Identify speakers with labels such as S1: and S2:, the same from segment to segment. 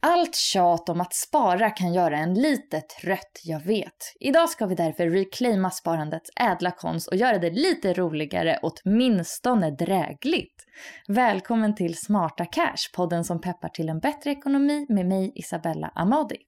S1: Allt tjat om att spara kan göra en lite trött, jag vet. Idag ska vi därför reclaima sparandets ädla konst och göra det lite roligare, åtminstone drägligt. Välkommen till Smarta Cash, podden som peppar till en bättre ekonomi med mig Isabella Amadi.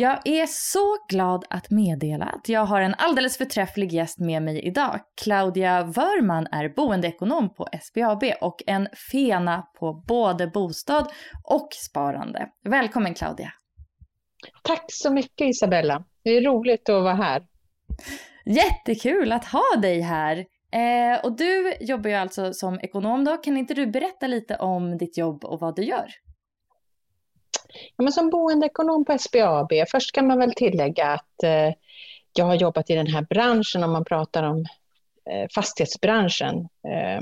S1: Jag är så glad att meddela att jag har en alldeles förträfflig gäst med mig idag. Claudia Wörman är boendeekonom på SBAB och en fena på både bostad och sparande. Välkommen Claudia!
S2: Tack så mycket Isabella. Det är roligt att vara här.
S1: Jättekul att ha dig här. Eh, och du jobbar ju alltså som ekonom då. Kan inte du berätta lite om ditt jobb och vad du gör?
S2: Ja, men som boendeekonom på SBAB, först kan man väl tillägga att eh, jag har jobbat i den här branschen, om man pratar om eh, fastighetsbranschen, eh,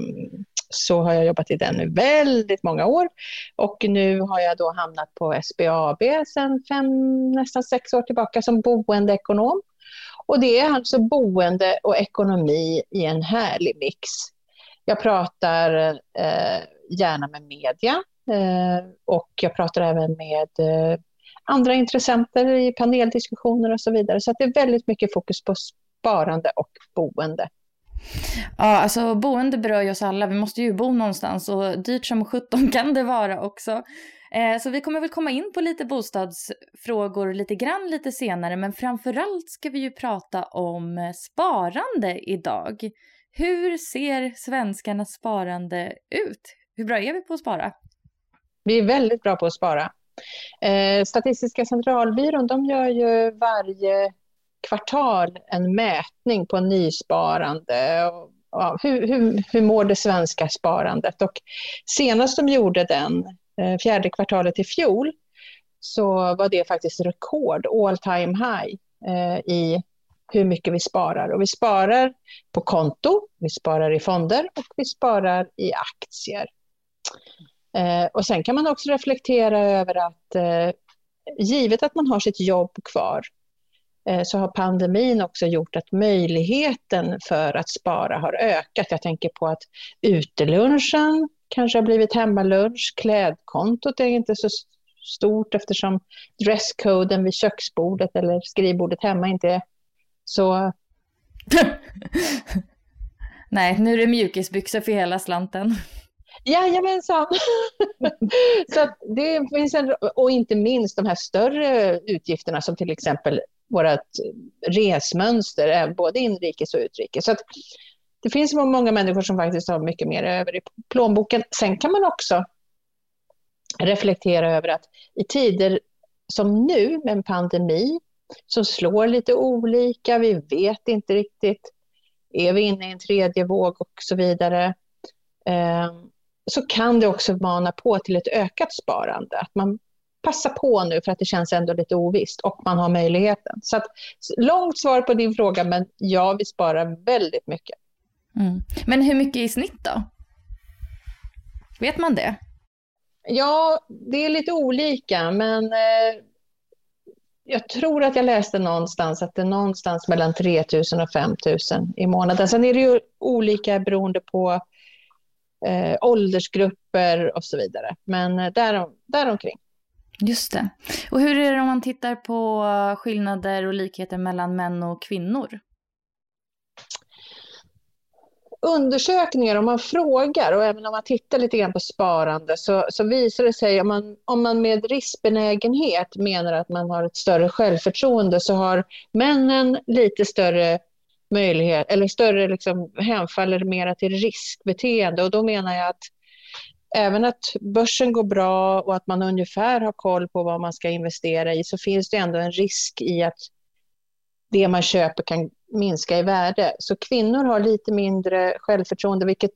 S2: så har jag jobbat i den i väldigt många år. Och nu har jag då hamnat på SBAB sedan fem, nästan sex år tillbaka som boendeekonom. Och det är alltså boende och ekonomi i en härlig mix. Jag pratar eh, gärna med media, Eh, och jag pratar även med eh, andra intressenter i paneldiskussioner och så vidare. Så det är väldigt mycket fokus på sparande och boende.
S1: Ja, alltså boende berör ju oss alla. Vi måste ju bo någonstans och dyrt som sjutton kan det vara också. Eh, så vi kommer väl komma in på lite bostadsfrågor lite grann lite senare, men framförallt ska vi ju prata om eh, sparande idag. Hur ser svenskarnas sparande ut? Hur bra är vi på att spara?
S2: Vi är väldigt bra på att spara. Eh, Statistiska centralbyrån de gör ju varje kvartal en mätning på nysparande. Och, ja, hur, hur, hur mår det svenska sparandet? Och senast de gjorde den, eh, fjärde kvartalet i fjol, så var det faktiskt rekord, all time high, eh, i hur mycket vi sparar. Och vi sparar på konto, vi sparar i fonder och vi sparar i aktier. Eh, och sen kan man också reflektera över att eh, givet att man har sitt jobb kvar eh, så har pandemin också gjort att möjligheten för att spara har ökat. Jag tänker på att utelunchen kanske har blivit hemmalunch, klädkontot är inte så stort eftersom dresskoden vid köksbordet eller skrivbordet hemma inte är så...
S1: Nej, nu är det mjukisbyxor för hela slanten.
S2: Jajamensan! så det finns en, och inte minst de här större utgifterna som till exempel vårt resmönster, eh, både inrikes och utrikes. Så det finns många människor som faktiskt har mycket mer över i plånboken. Sen kan man också reflektera över att i tider som nu med en pandemi som slår lite olika. Vi vet inte riktigt. Är vi inne i en tredje våg och så vidare. Ehm, så kan det också mana på till ett ökat sparande. Att man passar på nu för att det känns ändå lite ovisst och man har möjligheten. Så att, långt svar på din fråga, men ja, vi sparar väldigt mycket.
S1: Mm. Men hur mycket i snitt då? Vet man det?
S2: Ja, det är lite olika, men eh, jag tror att jag läste någonstans att det är någonstans mellan 3 000 och 5 000 i månaden. Sen är det ju olika beroende på eh, åldersgrupper och så vidare. Men eh, där, däromkring.
S1: Just det. Och hur är det om man tittar på skillnader och likheter mellan män och kvinnor?
S2: undersökningar, om man frågar och även om man tittar lite grann på sparande så, så visar det sig om man, om man med riskbenägenhet menar att man har ett större självförtroende så har männen lite större möjlighet, eller större liksom hänfaller mera till riskbeteende och då menar jag att även att börsen går bra och att man ungefär har koll på vad man ska investera i så finns det ändå en risk i att det man köper kan minska i värde. Så kvinnor har lite mindre självförtroende, vilket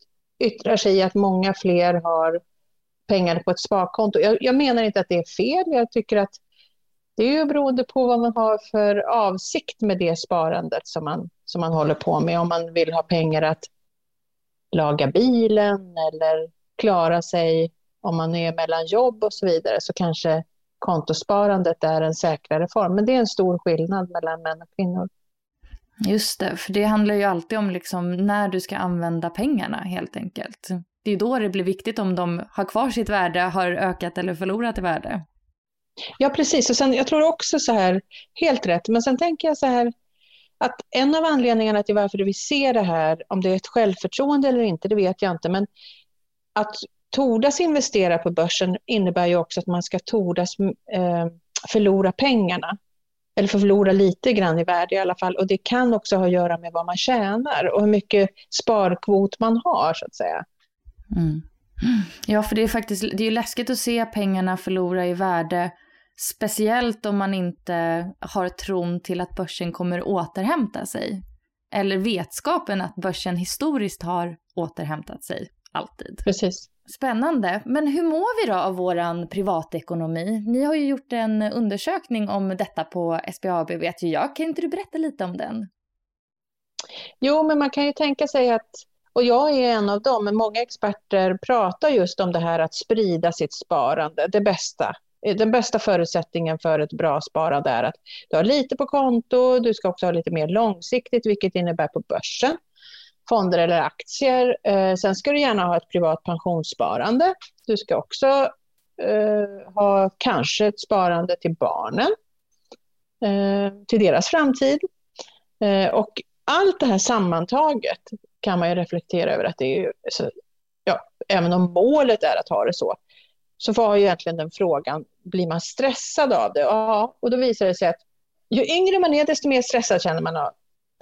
S2: yttrar sig i att många fler har pengar på ett sparkonto. Jag, jag menar inte att det är fel, jag tycker att det är ju beroende på vad man har för avsikt med det sparandet som man, som man håller på med. Om man vill ha pengar att laga bilen eller klara sig om man är mellan jobb och så vidare så kanske kontosparandet är en säkrare form. Men det är en stor skillnad mellan män och kvinnor.
S1: Just det, för det handlar ju alltid om liksom när du ska använda pengarna helt enkelt. Det är då det blir viktigt om de har kvar sitt värde, har ökat eller förlorat i värde.
S2: Ja, precis. Och sen, jag tror också så här, helt rätt, men sen tänker jag så här, att en av anledningarna till varför vi ser det här, om det är ett självförtroende eller inte, det vet jag inte, men att tordas investera på börsen innebär ju också att man ska tordas eh, förlora pengarna eller förlora lite grann i värde i alla fall. Och det kan också ha att göra med vad man tjänar och hur mycket sparkvot man har så att säga.
S1: Mm. Ja, för det är faktiskt det är läskigt att se pengarna förlora i värde, speciellt om man inte har tron till att börsen kommer återhämta sig. Eller vetskapen att börsen historiskt har återhämtat sig, alltid.
S2: Precis.
S1: Spännande. Men hur mår vi då av våran privatekonomi? Ni har ju gjort en undersökning om detta på SBAB vet ju jag. Kan inte du berätta lite om den?
S2: Jo, men man kan ju tänka sig att, och jag är en av dem, men många experter pratar just om det här att sprida sitt sparande, det bästa. Eh, den bästa förutsättningen för ett bra sparande är att du har lite på konto, du ska också ha lite mer långsiktigt, vilket innebär på börsen fonder eller aktier. Eh, sen ska du gärna ha ett privat pensionssparande. Du ska också eh, ha kanske ett sparande till barnen, eh, till deras framtid. Eh, och allt det här sammantaget kan man ju reflektera över att det är så, ja, även om målet är att ha det så, så var ju egentligen den frågan, blir man stressad av det? Ja, och då visar det sig att ju yngre man är, desto mer stressad känner man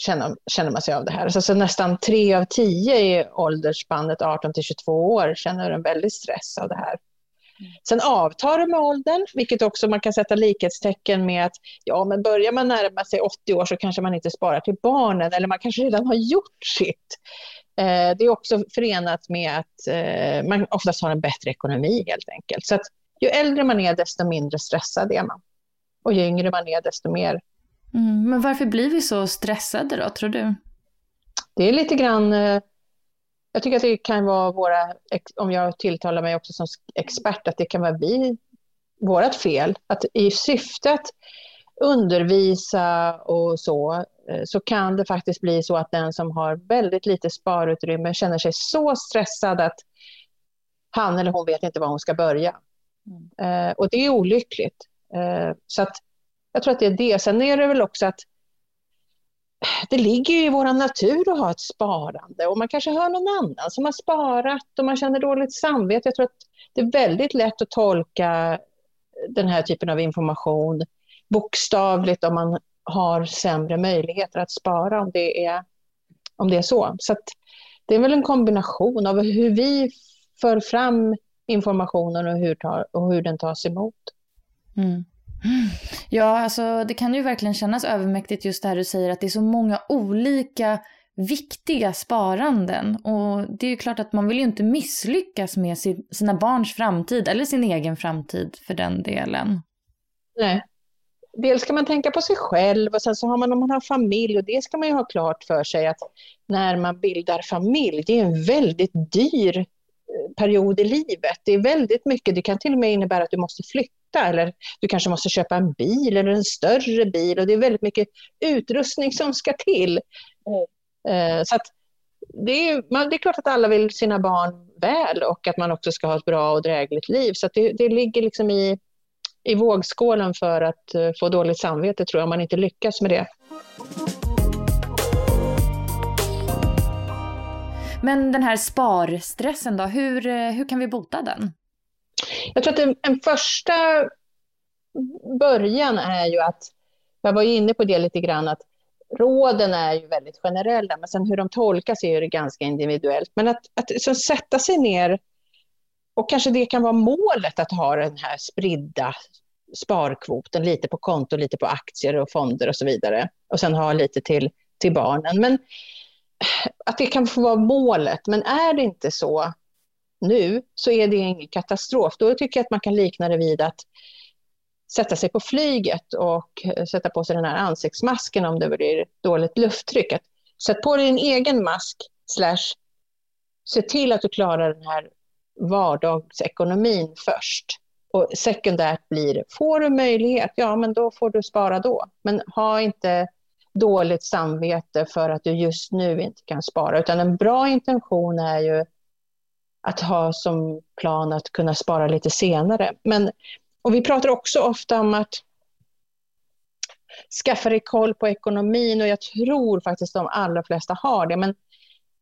S2: känner, känner man sig av det här. Alltså, så nästan tre av tio i åldersspannet 18 till 22 år känner en väldig stress av det här. Sen avtar det med åldern, vilket också man kan sätta likhetstecken med att ja, men börjar man närma sig 80 år så kanske man inte sparar till barnen eller man kanske redan har gjort sitt. Eh, det är också förenat med att eh, man oftast har en bättre ekonomi helt enkelt. Så att ju äldre man är desto mindre stressad är man. Och ju yngre man är desto mer
S1: Mm, men varför blir vi så stressade då, tror du?
S2: Det är lite grann... Eh, jag tycker att det kan vara våra, om jag tilltalar mig också som expert, att det kan vara vi, vårat fel. Att i syfte att undervisa och så, eh, så kan det faktiskt bli så att den som har väldigt lite sparutrymme känner sig så stressad att han eller hon vet inte var hon ska börja. Mm. Eh, och det är olyckligt. Eh, så att jag tror att det är det. Sen är det väl också att det ligger ju i vår natur att ha ett sparande och man kanske hör någon annan som har sparat och man känner dåligt samvete. Jag tror att det är väldigt lätt att tolka den här typen av information bokstavligt om man har sämre möjligheter att spara om det är, om det är så. Så det är väl en kombination av hur vi för fram informationen och hur, tar, och hur den tas emot.
S1: Mm. Ja, alltså det kan ju verkligen kännas övermäktigt just det här du säger att det är så många olika viktiga sparanden. Och det är ju klart att man vill ju inte misslyckas med sin, sina barns framtid eller sin egen framtid för den delen.
S2: Nej. Dels ska man tänka på sig själv och sen så har man om man har familj och det ska man ju ha klart för sig att när man bildar familj, det är en väldigt dyr period i livet. Det är väldigt mycket, det kan till och med innebära att du måste flytta eller du kanske måste köpa en bil eller en större bil och det är väldigt mycket utrustning som ska till. Eh, så det är, det är klart att alla vill sina barn väl och att man också ska ha ett bra och drägligt liv. Så det, det ligger liksom i, i vågskålen för att eh, få dåligt samvete tror jag, om man inte lyckas med det.
S1: Men den här sparstressen då, hur, eh, hur kan vi bota den?
S2: Jag tror att en, en första början är ju att, jag var inne på det lite grann, att råden är ju väldigt generella, men sen hur de tolkas är ju ganska individuellt. Men att, att så sätta sig ner, och kanske det kan vara målet att ha den här spridda sparkvoten, lite på konto, lite på aktier och fonder och så vidare. Och sen ha lite till, till barnen. Men att det kan få vara målet, men är det inte så nu så är det ingen katastrof. Då tycker jag att man kan likna det vid att sätta sig på flyget och eh, sätta på sig den här ansiktsmasken om det blir dåligt lufttryck. Sätt på dig din egen mask, slash se till att du klarar den här vardagsekonomin först. Och sekundärt blir, får du möjlighet, ja men då får du spara då. Men ha inte dåligt samvete för att du just nu inte kan spara, utan en bra intention är ju att ha som plan att kunna spara lite senare. Men och vi pratar också ofta om att skaffa dig koll på ekonomin och jag tror faktiskt de allra flesta har det. Men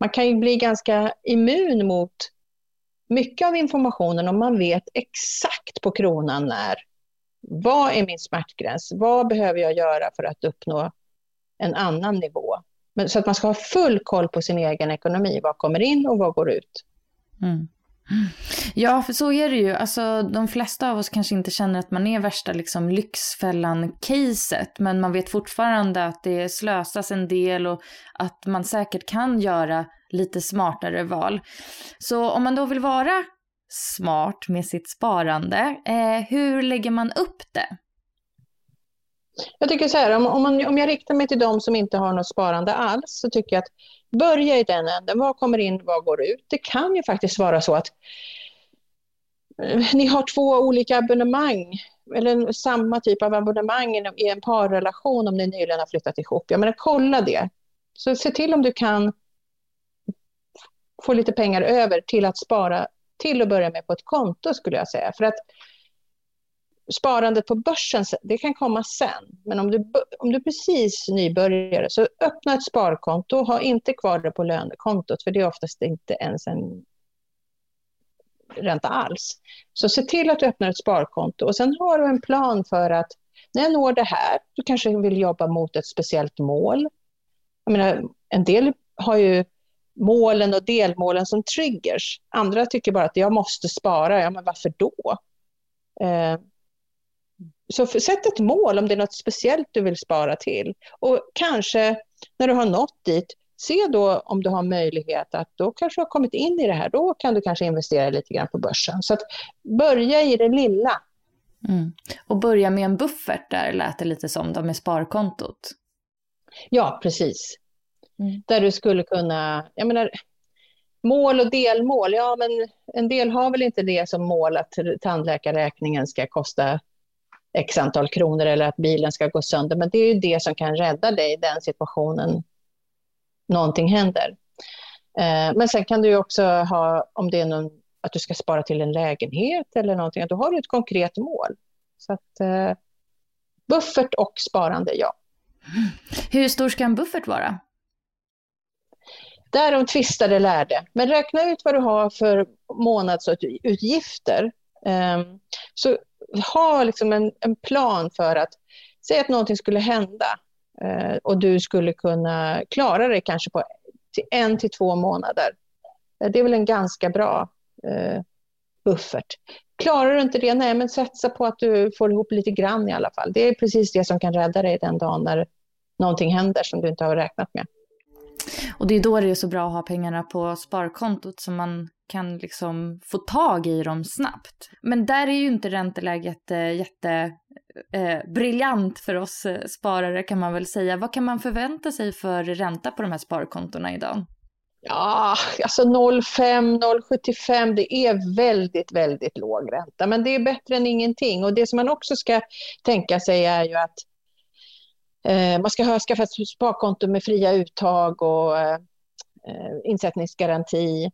S2: man kan ju bli ganska immun mot mycket av informationen om man vet exakt på kronan när. Vad är min smärtgräns? Vad behöver jag göra för att uppnå en annan nivå? Men, så att man ska ha full koll på sin egen ekonomi. Vad kommer in och vad går ut? Mm.
S1: Ja, för så är det ju. Alltså, de flesta av oss kanske inte känner att man är värsta liksom, Lyxfällan-caset, men man vet fortfarande att det slösas en del och att man säkert kan göra lite smartare val. Så om man då vill vara smart med sitt sparande, eh, hur lägger man upp det?
S2: Jag tycker så här, om, om, man, om jag riktar mig till de som inte har något sparande alls, så tycker jag att börja i den änden. Vad kommer in, vad går ut? Det kan ju faktiskt vara så att eh, ni har två olika abonnemang, eller samma typ av abonnemang i en parrelation om ni nyligen har flyttat ihop. Jag menar, kolla det. Så se till om du kan få lite pengar över till att spara till att börja med på ett konto skulle jag säga. För att sparandet på börsen, det kan komma sen. Men om du, om du precis nybörjare, så öppna ett sparkonto och ha inte kvar det på lönekontot, för det är oftast inte ens en ränta alls. Så se till att du öppnar ett sparkonto och sen har du en plan för att när jag når det här, du kanske vill jobba mot ett speciellt mål. Jag menar, en del har ju målen och delmålen som triggers. Andra tycker bara att jag måste spara. Ja, men varför då? Eh, så för, sätt ett mål om det är något speciellt du vill spara till. Och kanske när du har nått dit, se då om du har möjlighet att då kanske du har kommit in i det här. Då kan du kanske investera lite grann på börsen. Så att börja i det lilla.
S1: Mm. Och börja med en buffert där lät det lite som då med sparkontot.
S2: Ja, precis. Mm. Där du skulle kunna, jag menar, mål och delmål, ja men en del har väl inte det som mål att tandläkarräkningen ska kosta x antal kronor eller att bilen ska gå sönder. Men det är ju det som kan rädda dig i den situationen någonting händer. Eh, men sen kan du också ha, om det är någon, att du ska spara till en lägenhet eller någonting, då har du ett konkret mål. Så att, eh, buffert och sparande, ja.
S1: Hur stor ska en buffert vara?
S2: Därom tvistade lärde. Men räkna ut vad du har för månadsutgifter. Eh, så ha liksom en, en plan för att, säga att någonting skulle hända eh, och du skulle kunna klara det kanske på till en till två månader. Eh, det är väl en ganska bra eh, buffert. Klarar du inte det, nej men satsa på att du får ihop lite grann i alla fall. Det är precis det som kan rädda dig den dagen när någonting händer som du inte har räknat med.
S1: Och det är då det är så bra att ha pengarna på sparkontot så man kan liksom få tag i dem snabbt. Men där är ju inte ränteläget eh, jätte eh, briljant för oss eh, sparare kan man väl säga. Vad kan man förvänta sig för ränta på de här sparkontona idag?
S2: Ja, alltså 0,5, 0,75 det är väldigt, väldigt låg ränta. Men det är bättre än ingenting. Och det som man också ska tänka sig är ju att eh, man ska ha skaffat sparkonto med fria uttag och eh, eh insättningsgaranti.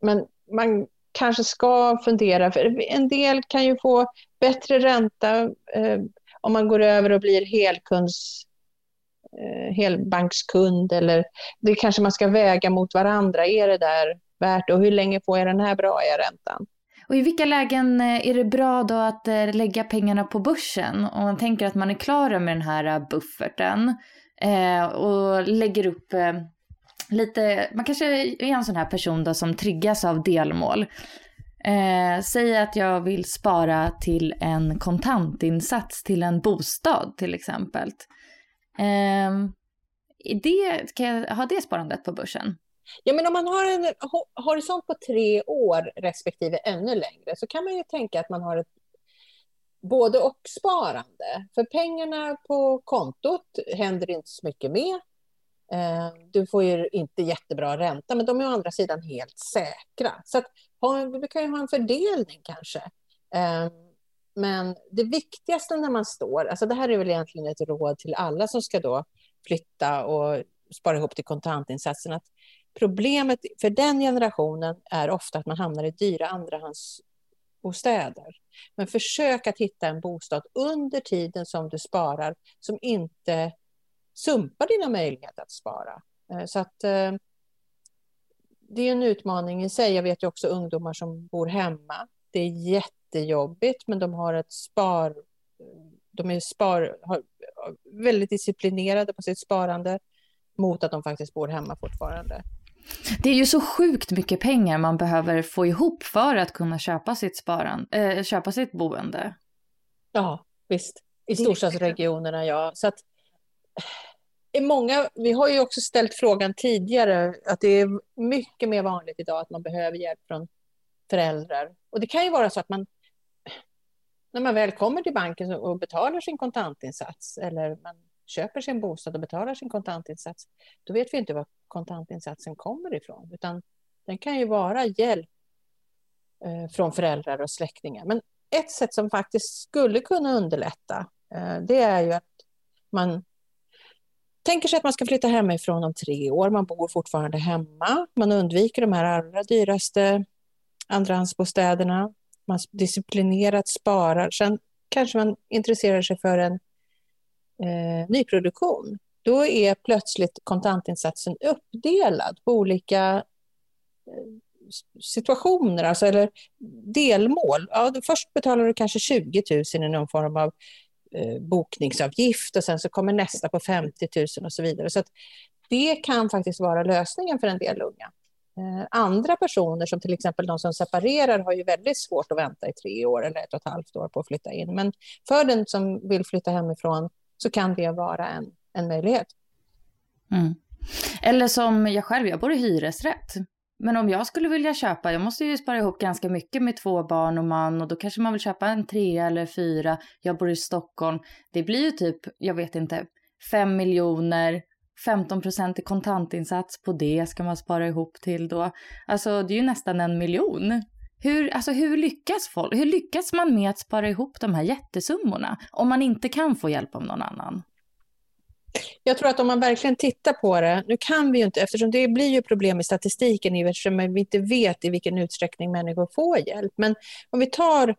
S2: Men man kanske ska fundera, för en del kan ju få bättre ränta eh, om man går över och blir helkunds eh, helbankskund eller det kanske man ska väga mot varandra. Är det där värt och hur länge får jag den här bra räntan?
S1: Och i vilka lägen eh, är det bra då att eh, lägga pengarna på börsen? Om man tänker att man är klar med den här eh, bufferten eh, och lägger upp eh, lite, man kanske är en sån här person då som triggas av delmål. Eh, säg att jag vill spara till en kontantinsats till en bostad till exempel. Eh, det, kan jag ha det sparandet på börsen?
S2: Ja, men om man har en horisont på tre år respektive ännu längre så kan man ju tänka att man har ett både och sparande. För pengarna på kontot händer inte så mycket med. Eh, du får ju inte jättebra ränta, men de är å andra sidan helt säkra. Så att, du kan ju ha en fördelning kanske. Eh, men det viktigaste när man står, alltså det här är väl egentligen ett råd till alla som ska då flytta och spara ihop till kontantinsatsen, att problemet för den generationen är ofta att man hamnar i dyra andrahandsbostäder. Men försök att hitta en bostad under tiden som du sparar som inte sumpar dina möjligheter att spara. Eh, så att eh, det är en utmaning i sig. Jag vet ju också ungdomar som bor hemma. Det är jättejobbigt, men de har ett spar... De är spar, har, väldigt disciplinerade på sitt sparande mot att de faktiskt bor hemma fortfarande.
S1: Det är ju så sjukt mycket pengar man behöver få ihop för att kunna köpa sitt, sparan, äh, köpa sitt boende.
S2: Ja, visst. I storstadsregionerna, ja. Så att, är många, vi har ju också ställt frågan tidigare att det är mycket mer vanligt idag att man behöver hjälp från föräldrar. Och det kan ju vara så att man när man väl kommer till banken och betalar sin kontantinsats eller man köper sin bostad och betalar sin kontantinsats, då vet vi inte var kontantinsatsen kommer ifrån, utan den kan ju vara hjälp eh, från föräldrar och släktingar. Men ett sätt som faktiskt skulle kunna underlätta, eh, det är ju att man tänker sig att man ska flytta hemifrån om tre år. Man bor fortfarande hemma. Man undviker de här allra dyraste andrahandsbostäderna. Man disciplinerat sparar. Sen kanske man intresserar sig för en eh, nyproduktion. Då är plötsligt kontantinsatsen uppdelad på olika eh, situationer, alltså, eller delmål. Ja, först betalar du kanske 20 000 i någon form av eh, Eh, bokningsavgift och sen så kommer nästa på 50 000 och så vidare. Så det kan faktiskt vara lösningen för en del unga. Eh, andra personer, som till exempel de som separerar, har ju väldigt svårt att vänta i tre år eller ett och ett halvt år på att flytta in. Men för den som vill flytta hemifrån så kan det vara en, en möjlighet.
S1: Mm. Eller som jag själv, jag bor i hyresrätt. Men om jag skulle vilja köpa, jag måste ju spara ihop ganska mycket med två barn och man och då kanske man vill köpa en tre eller fyra. Jag bor i Stockholm. Det blir ju typ, jag vet inte, fem miljoner, 15 procent i kontantinsats på det ska man spara ihop till då. Alltså det är ju nästan en miljon. Hur, alltså, hur lyckas folk? Hur lyckas man med att spara ihop de här jättesummorna om man inte kan få hjälp av någon annan?
S2: Jag tror att om man verkligen tittar på det, nu kan vi ju inte, eftersom det blir ju problem i statistiken eftersom vi inte vet i vilken utsträckning människor får hjälp. Men om vi tar,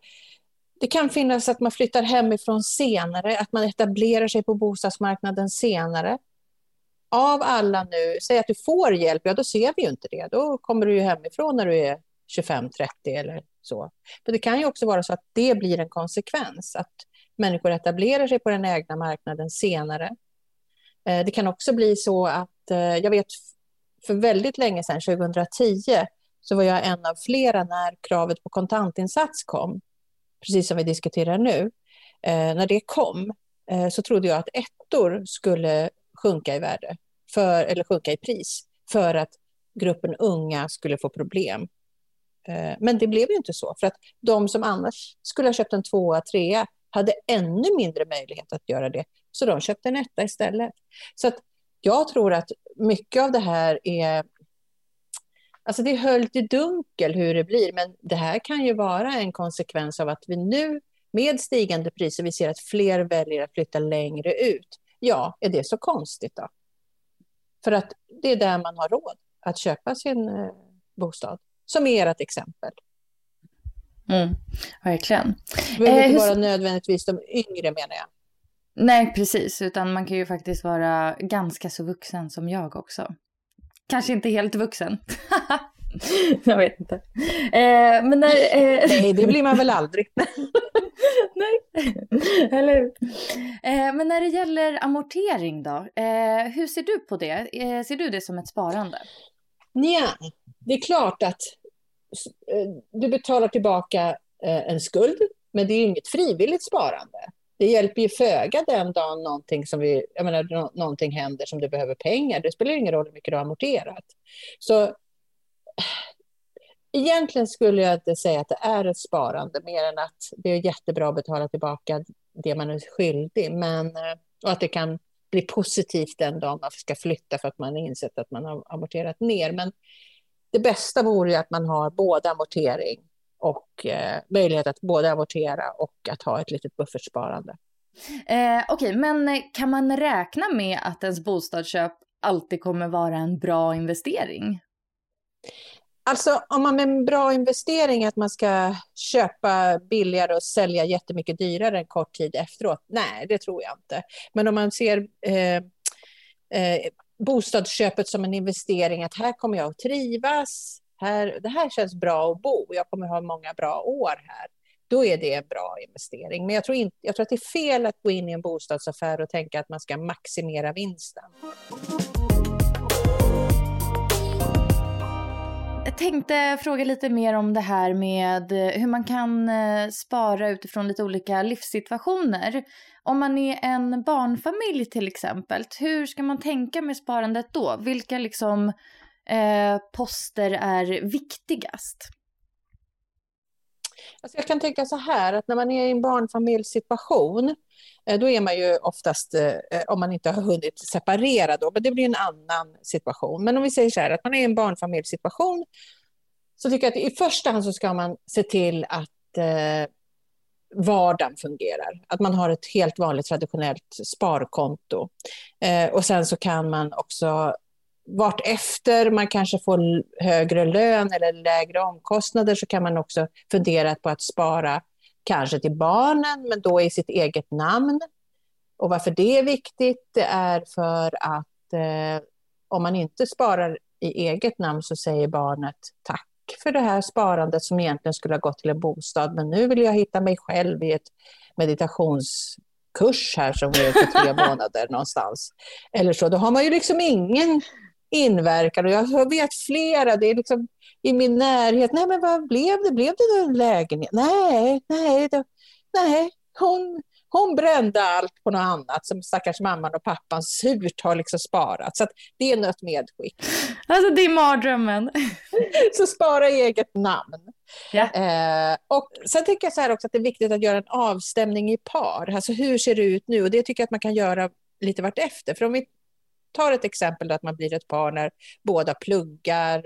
S2: det kan finnas att man flyttar hemifrån senare, att man etablerar sig på bostadsmarknaden senare. Av alla nu, säg att du får hjälp, ja då ser vi ju inte det. Då kommer du ju hemifrån när du är 25, 30 eller så. Men det kan ju också vara så att det blir en konsekvens, att människor etablerar sig på den ägda marknaden senare. Eh, det kan också bli så att, eh, jag vet för väldigt länge sedan, 2010, så var jag en av flera när kravet på kontantinsats kom, precis som vi diskuterar nu. Eh, när det kom så trodde jag att ettor skulle sjunka i värde, för, eller sjunka i pris, för att gruppen unga skulle få problem. Men det blev ju inte så, för att de som annars skulle ha köpt en tvåa, trea hade ännu mindre möjlighet att göra det, så de köpte en etta istället. Så att jag tror att mycket av det här är Alltså det är höljt i dunkel hur det blir, men det här kan ju vara en konsekvens av att vi nu med stigande priser, vi ser att fler väljer att flytta längre ut. Ja, är det så konstigt då? För att det är där man har råd att köpa sin eh, bostad, som är ert exempel.
S1: Mm, verkligen.
S2: Det behöver inte eh, vara nödvändigtvis de yngre menar jag.
S1: Nej, precis, utan man kan ju faktiskt vara ganska så vuxen som jag också. Kanske inte helt vuxen. jag vet inte. Eh, men när,
S2: eh... Nej, det blir man väl aldrig.
S1: Nej, eller hur? Eh, men när det gäller amortering då, eh, hur ser du på det? Eh, ser du det som ett sparande?
S2: Ja, det är klart att eh, du betalar tillbaka en skuld, men det är inget frivilligt sparande det hjälper ju föga den dagen någonting, som vi, jag menar, någonting händer som du behöver pengar. Det spelar ingen roll hur mycket du har amorterat. Så egentligen skulle jag inte säga att det är ett sparande, mer än att det är jättebra att betala tillbaka det man är skyldig, men, eh, och att det kan bli positivt den dagen man ska flytta för att man har insett att man har amorterat ner. Men det bästa vore ju att man har både amortering och eh, möjlighet att både amortera och att ha ett litet buffertsparande.
S1: Eh, Okej, okay, men kan man räkna med att ens bostadsköp alltid kommer vara en bra investering?
S2: Alltså om man med en bra investering att man ska köpa billigare och sälja jättemycket dyrare en kort tid efteråt, nej det tror jag inte. Men om man ser eh, eh, bostadsköpet som en investering, att här kommer jag att trivas, här, det här känns bra att bo, jag kommer ha många bra år här. Då är det en bra investering. Men jag tror, inte, jag tror att det är fel att gå in i en bostadsaffär och tänka att man ska maximera vinsten.
S1: Jag tänkte fråga lite mer om det här med hur man kan eh, spara utifrån lite olika livssituationer. Om man är en barnfamilj till exempel, hur ska man tänka med sparandet då? Vilka liksom eh, poster är viktigast?
S2: Alltså jag kan tänka så här att när man är i en barnfamiljssituation eh, då är man ju oftast, eh, eh, om man inte har hunnit separera då, men det blir en annan situation. Men om vi säger så här att man är i en barnfamiljssituation så tycker jag att i första hand så ska man se till att eh, vardagen fungerar. Att man har ett helt vanligt traditionellt sparkonto. Eh, och sen så kan man också vart efter man kanske får högre lön eller lägre omkostnader så kan man också fundera på att spara kanske till barnen, men då i sitt eget namn. Och varför det är viktigt, det är för att eh, om man inte sparar i eget namn så säger barnet tack för det här sparandet som egentligen skulle ha gått till en bostad, men nu vill jag hitta mig själv i ett meditationskurs här som är för tre månader någonstans. Eller så, då har man ju liksom ingen inverkan. Och jag vet flera, det är liksom i min närhet. Nej, men vad blev det? Blev det en lägenhet? Nej, nej, det, nej. Hon, hon brände allt på något annat som stackars mamman och pappan surt har liksom sparat. Så det är något medskick.
S1: Alltså det är mardrömmen.
S2: så spara eget namn. Ja. Eh, och sen tycker jag så här också att det är viktigt att göra en avstämning i par. Alltså hur ser det ut nu? Och det tycker jag att man kan göra lite vartefter. För om vi tar ett exempel att man blir ett par när båda pluggar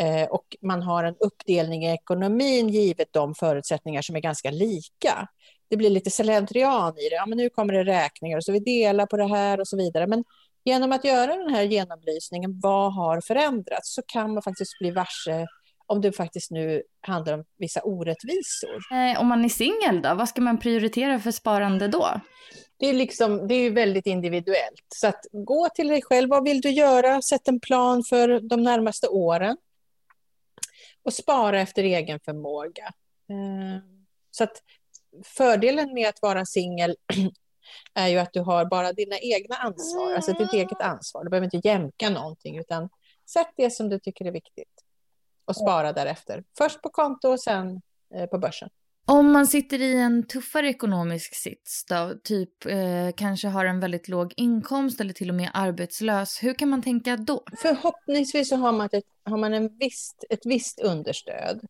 S2: eh, och man har en uppdelning i ekonomin givet de förutsättningar som är ganska lika. Det blir lite slentrian i det. Ja, men nu kommer det räkningar och så vi delar på det här och så vidare. Men genom att göra den här genomlysningen, vad har förändrats, så kan man faktiskt bli varse om det faktiskt nu handlar om vissa orättvisor.
S1: Eh, om man är singel då, vad ska man prioritera för sparande då?
S2: Det är, liksom, det är väldigt individuellt. Så att gå till dig själv. Vad vill du göra? Sätt en plan för de närmaste åren. Och spara efter egen förmåga. Eh, så att fördelen med att vara singel är ju att du har bara dina egna ansvar, alltså ditt eget ansvar. Du behöver inte jämka någonting, utan sätt det som du tycker är viktigt. och spara därefter. Först på konto och sen eh, på börsen.
S1: Om man sitter i en tuffare ekonomisk sits då, typ eh, kanske har en väldigt låg inkomst eller till och med arbetslös, hur kan man tänka då?
S2: Förhoppningsvis så har man, ett, har man en visst, ett visst understöd.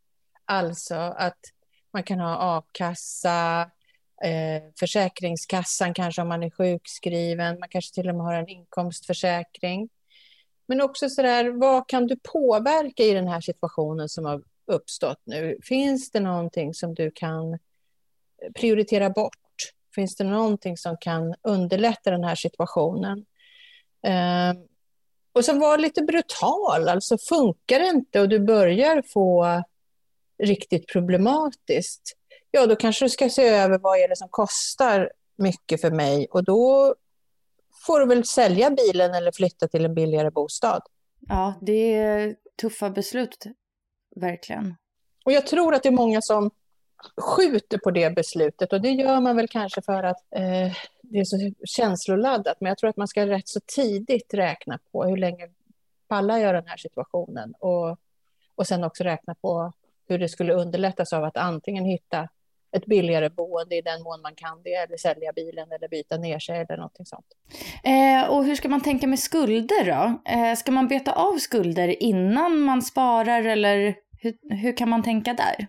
S2: Alltså att man kan ha a-kassa, eh, Försäkringskassan kanske om man är sjukskriven, man kanske till och med har en inkomstförsäkring. Men också sådär, vad kan du påverka i den här situationen som har uppstått nu? Finns det någonting som du kan eh, prioritera bort? Finns det någonting som kan underlätta den här situationen? Eh, och så var lite brutal, alltså funkar det inte och du börjar få riktigt problematiskt, ja då kanske du ska se över vad är det som kostar mycket för mig och då får du väl sälja bilen eller flytta till en billigare bostad.
S1: Ja, det är tuffa beslut, verkligen.
S2: Och jag tror att det är många som skjuter på det beslutet och det gör man väl kanske för att eh, det är så känsloladdat. Men jag tror att man ska rätt så tidigt räkna på hur länge pallar jag den här situationen och, och sen också räkna på hur det skulle underlättas av att antingen hitta ett billigare boende i den mån man kan det, eller sälja bilen eller byta ner sig eller någonting sånt.
S1: Eh, och hur ska man tänka med skulder då? Eh, ska man beta av skulder innan man sparar eller hur, hur kan man tänka där?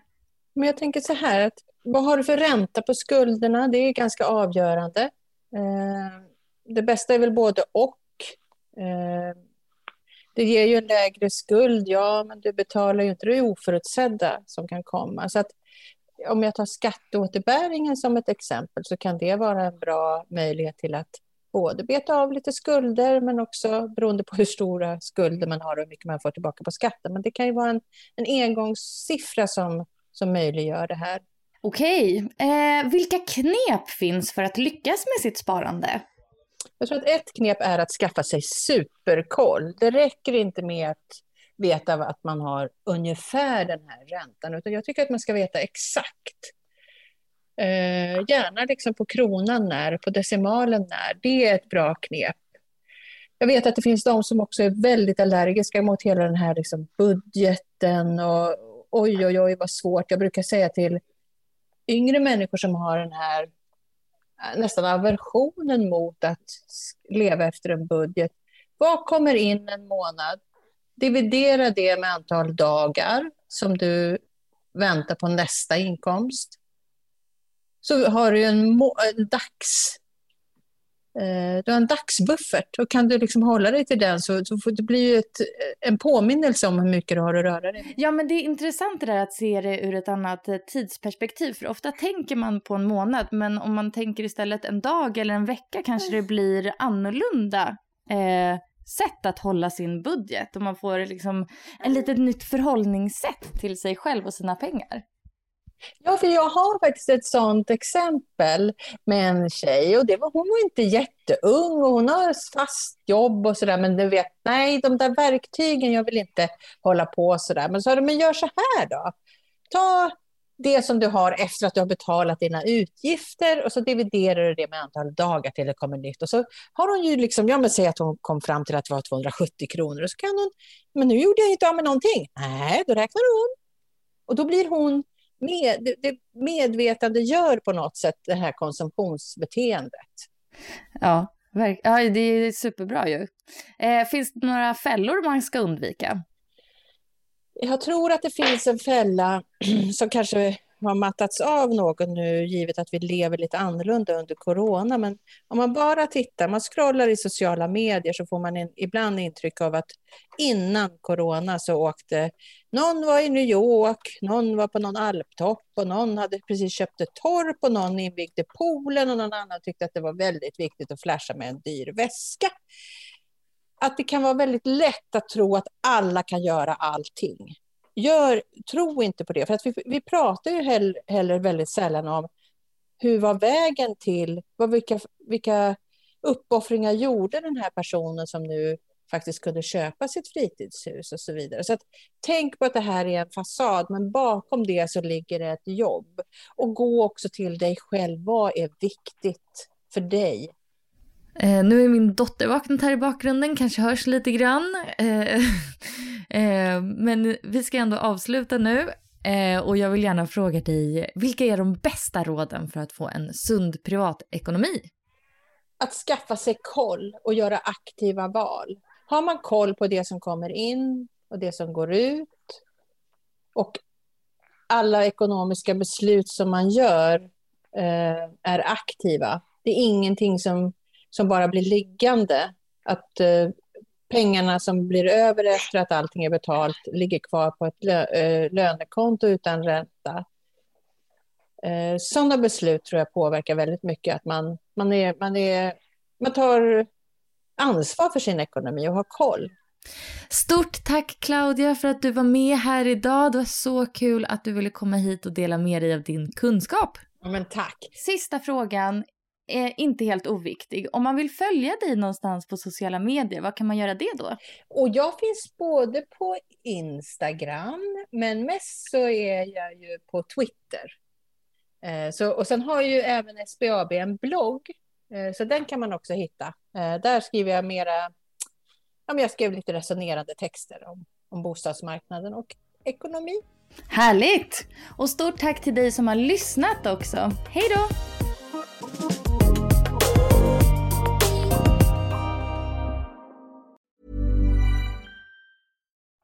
S2: Men jag tänker så här, att vad har du för ränta på skulderna? Det är ganska avgörande. Eh, det bästa är väl både och. Eh, det ger ju en lägre skuld, ja, men du betalar ju inte det oförutsedda som kan komma. Så att om jag tar skatteåterbäringen som ett exempel så kan det vara en bra möjlighet till att både beta av lite skulder men också beroende på hur stora skulder man har och hur mycket man får tillbaka på skatten. Men det kan ju vara en, en engångssiffra som, som möjliggör det här.
S1: Okej, eh, vilka knep finns för att lyckas med sitt sparande?
S2: Jag tror att ett knep är att skaffa sig superkoll. Det räcker inte med att veta att man har ungefär den här räntan, utan jag tycker att man ska veta exakt. Eh, gärna liksom på kronan när, på decimalen när. Det är ett bra knep. Jag vet att det finns de som också är väldigt allergiska mot hela den här liksom budgeten och oj, oj, oj vad svårt. Jag brukar säga till yngre människor som har den här eh, nästan aversionen mot att leva efter en budget. Vad kommer in en månad? Dividera det med antal dagar som du väntar på nästa inkomst. Så har du en, en dags Eh, du har en dagsbuffert. Och kan du liksom hålla dig till den så, så får det blir ett, en påminnelse om hur mycket du har att röra dig.
S1: Ja men det är intressant det där att se det ur ett annat eh, tidsperspektiv. För ofta tänker man på en månad men om man tänker istället en dag eller en vecka kanske det blir annorlunda eh, sätt att hålla sin budget. Och man får liksom en litet nytt förhållningssätt till sig själv och sina pengar.
S2: Ja, för jag har faktiskt ett sånt exempel med en tjej och det var, hon var inte jätteung och hon har fast jobb och sådär men du vet, nej de där verktygen, jag vill inte hålla på sådär. Men så sa men gör så här då. Ta det som du har efter att du har betalat dina utgifter och så dividerar du det med antal dagar till det kommer nytt. Och så har hon ju liksom, ja men säg att hon kom fram till att det var 270 kronor och så kan hon, men nu gjorde jag inte av med någonting. Nej, då räknar hon. Och då blir hon med, det medvetande gör på något sätt det här konsumtionsbeteendet.
S1: Ja, ja det är superbra ju. Eh, finns det några fällor man ska undvika?
S2: Jag tror att det finns en fälla som kanske har mattats av något nu givet att vi lever lite annorlunda under corona. Men om man bara tittar, man scrollar i sociala medier så får man en, ibland intryck av att innan corona så åkte någon var i New York, någon var på någon alptopp och någon hade precis köpt ett torp och någon invigde poolen och någon annan tyckte att det var väldigt viktigt att flasha med en dyr väska. Att det kan vara väldigt lätt att tro att alla kan göra allting. Gör, tro inte på det, för att vi, vi pratar ju heller, heller väldigt sällan om hur var vägen till, vad, vilka, vilka uppoffringar gjorde den här personen som nu faktiskt kunde köpa sitt fritidshus och så vidare. Så att, tänk på att det här är en fasad, men bakom det så ligger det ett jobb. Och gå också till dig själv. Vad är viktigt för dig?
S1: Eh, nu är min dotter vaknat här i bakgrunden, kanske hörs lite grann. Eh, Eh, men vi ska ändå avsluta nu. Eh, och jag vill gärna fråga dig, vilka är de bästa råden för att få en sund privatekonomi?
S2: Att skaffa sig koll och göra aktiva val. Har man koll på det som kommer in och det som går ut och alla ekonomiska beslut som man gör eh, är aktiva. Det är ingenting som, som bara blir liggande. Att eh, pengarna som blir över efter att allting är betalt ligger kvar på ett lö eh, lönekonto utan ränta. Eh, sådana beslut tror jag påverkar väldigt mycket. Att man, man, är, man, är, man tar ansvar för sin ekonomi och har koll.
S1: Stort tack Claudia för att du var med här idag. Det var så kul att du ville komma hit och dela med dig av din kunskap.
S2: Ja, men tack.
S1: Sista frågan är inte helt oviktig. Om man vill följa dig någonstans på sociala medier, vad kan man göra det då?
S2: Och jag finns både på Instagram, men mest så är jag ju på Twitter. Eh, så, och sen har ju även SBAB en blogg, eh, så den kan man också hitta. Eh, där skriver jag mera, ja, men jag skrev lite resonerande texter om, om bostadsmarknaden och ekonomi.
S1: Härligt! Och stort tack till dig som har lyssnat också. Hej då!